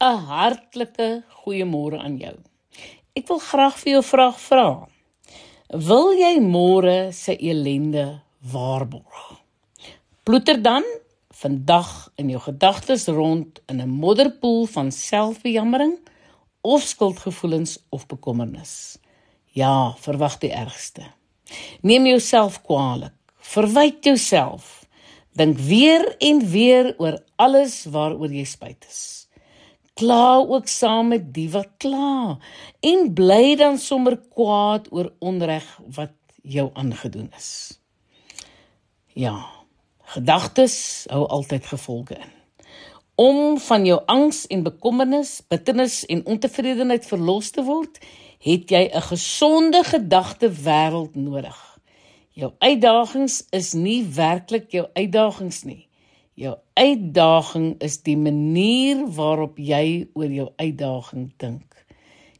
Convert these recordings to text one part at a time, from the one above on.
'n hartlike goeiemôre aan jou. Ek wil graag vir jou 'n vraag vra. Wil jy môre se ellende waarborg? Ploeter dan vandag in jou gedagtes rond in 'n modderpoel van selfbejammering of skuldgevoelens of bekommernis. Ja, verwag die ergste. Neem jouself kwaadlik. Verwyd jouself. Dink weer en weer oor alles waaroor jy spyt is kla ook saam met die wat kla en bly dan sommer kwaad oor onreg wat jou aangedoen is. Ja, gedagtes hou altyd gevolge in. Om van jou angs en bekommernis, bitternis en ontevredenheid verlos te word, het jy 'n gesonde gedagtewêreld nodig. Jou uitdagings is nie werklik jou uitdagings nie. Jou uitdaging is die manier waarop jy oor jou uitdaging dink.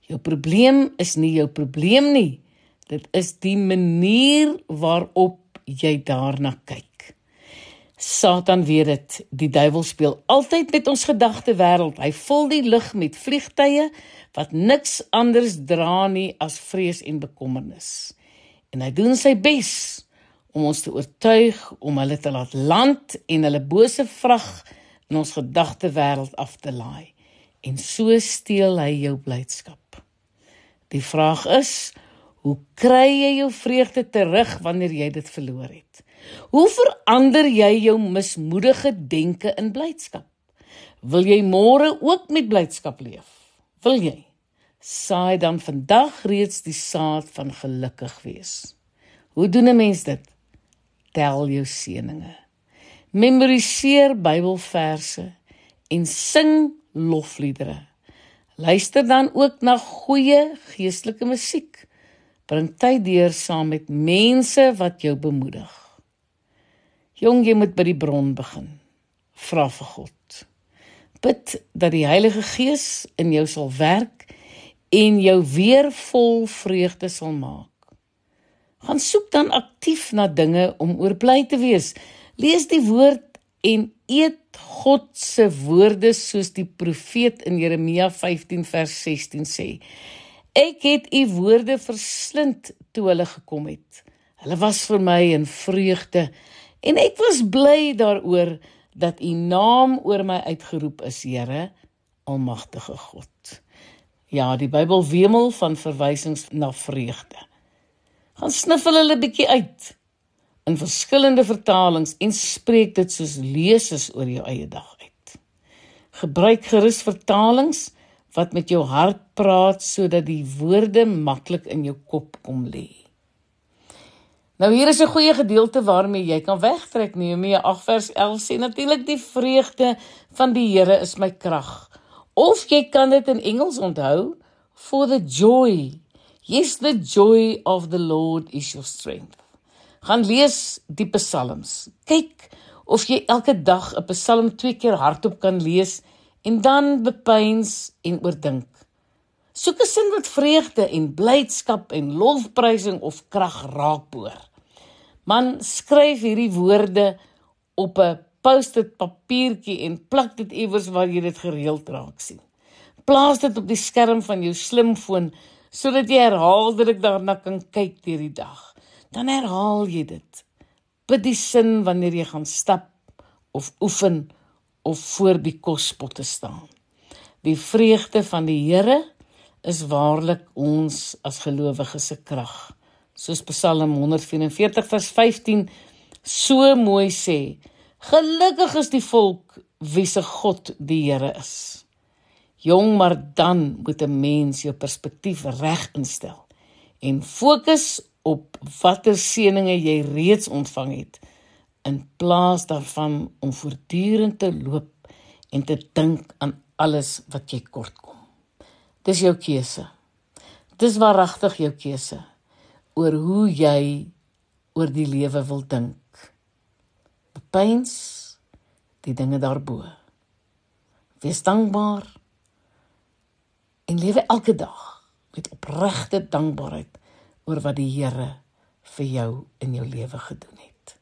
Jou probleem is nie jou probleem nie. Dit is die manier waarop jy daarna kyk. Satan weet dit. Die duiwel speel altyd met ons gedagtewêreld. Hy vul die lug met vliegtye wat niks anders dra nie as vrees en bekommernis. En hy doen sy bes om ons te oortuig om hulle te laat land en hulle bose vrag in ons gedagtewêreld af te laai. En so steel hy jou blydskap. Die vraag is, hoe kry jy jou vreugde terug wanneer jy dit verloor het? Hoe verander jy jou mismoedige denke in blydskap? Wil jy môre ook met blydskap leef? Wil jy? Saai dan vandag reeds die saad van gelukkig wees. Hoe doen 'n mens dit? Tel jou seëninge. Memoriseer Bybelverse en sing lofliedere. Luister dan ook na goeie geestelike musiek. Bring tyd deur saam met mense wat jou bemoedig. Jong, jy moet by die bron begin. Vra vir God. Bid dat die Heilige Gees in jou sal werk en jou weer vol vreugde sal maak gaan soek dan aktief na dinge om oor bly te wees. Lees die woord en eet God se woorde soos die profeet in Jeremia 15 vers 16 sê. Ek het u woorde verslind toe hulle gekom het. Hulle was vir my 'n vreugde en ek was bly daaroor dat u naam oor my uitgeroep is, Here, almagtige God. Ja, die Bybel wemel van verwysings na vreugde gaan sniffel hulle bietjie uit in verskillende vertalings en spreek dit soos lesers oor jou eie dag uit. Gebruik gerus vertalings wat met jou hart praat sodat die woorde maklik in jou kop kom lê. Nou hier is 'n goeie gedeelte waarmee jy kan wegtrek. Nehemia 8 vers 11 sê natuurlik die vreugde van die Here is my krag. Of jy kan dit in Engels onthou for the joy Yes, the joy of the Lord is your strength. Gaan lees die psalms. Kyk of jy elke dag 'n psalm twee keer hardop kan lees en dan bepeins en oordink. Soek 'n sin wat vreugde en blydskap en lofprysing of krag raakboor. Man, skryf hierdie woorde op 'n post-it papiertjie en plak dit iewers waar jy dit gereeld raak sien. Plaas dit op die skerm van jou slimfoon sodat jy herhaaldelik daarna kan kyk deur die dag. Dan herhaal jy dit. Bid die sin wanneer jy gaan stap of oefen of voor die kospotte staan. Die vreugde van die Here is waarlik ons as gelowiges se krag. Soos Psalm 144 vers 15 so mooi sê: Gelukkig is die volk wie se God die Here is. Jong, maar dan moet 'n mens jou perspektief reg instel en fokus op watter seëninge jy reeds ontvang het in plaas daarvan om voortdurend te loop en te dink aan alles wat jy kortkom. Dis jou keuse. Dis waaragtig jou keuse oor hoe jy oor die lewe wil dink. Bepeins die dinge daarbo. Wees dankbaar en lewe elke dag met opregte dankbaarheid oor wat die Here vir jou in jou lewe gedoen het.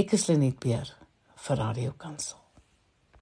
Ek is Lenet Beer vir Radio Kansel.